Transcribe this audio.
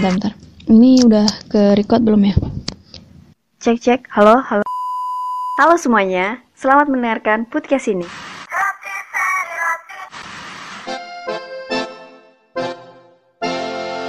Bentar, bentar. Ini udah ke record belum ya? Cek cek, halo halo. Halo semuanya, selamat mendengarkan podcast ini.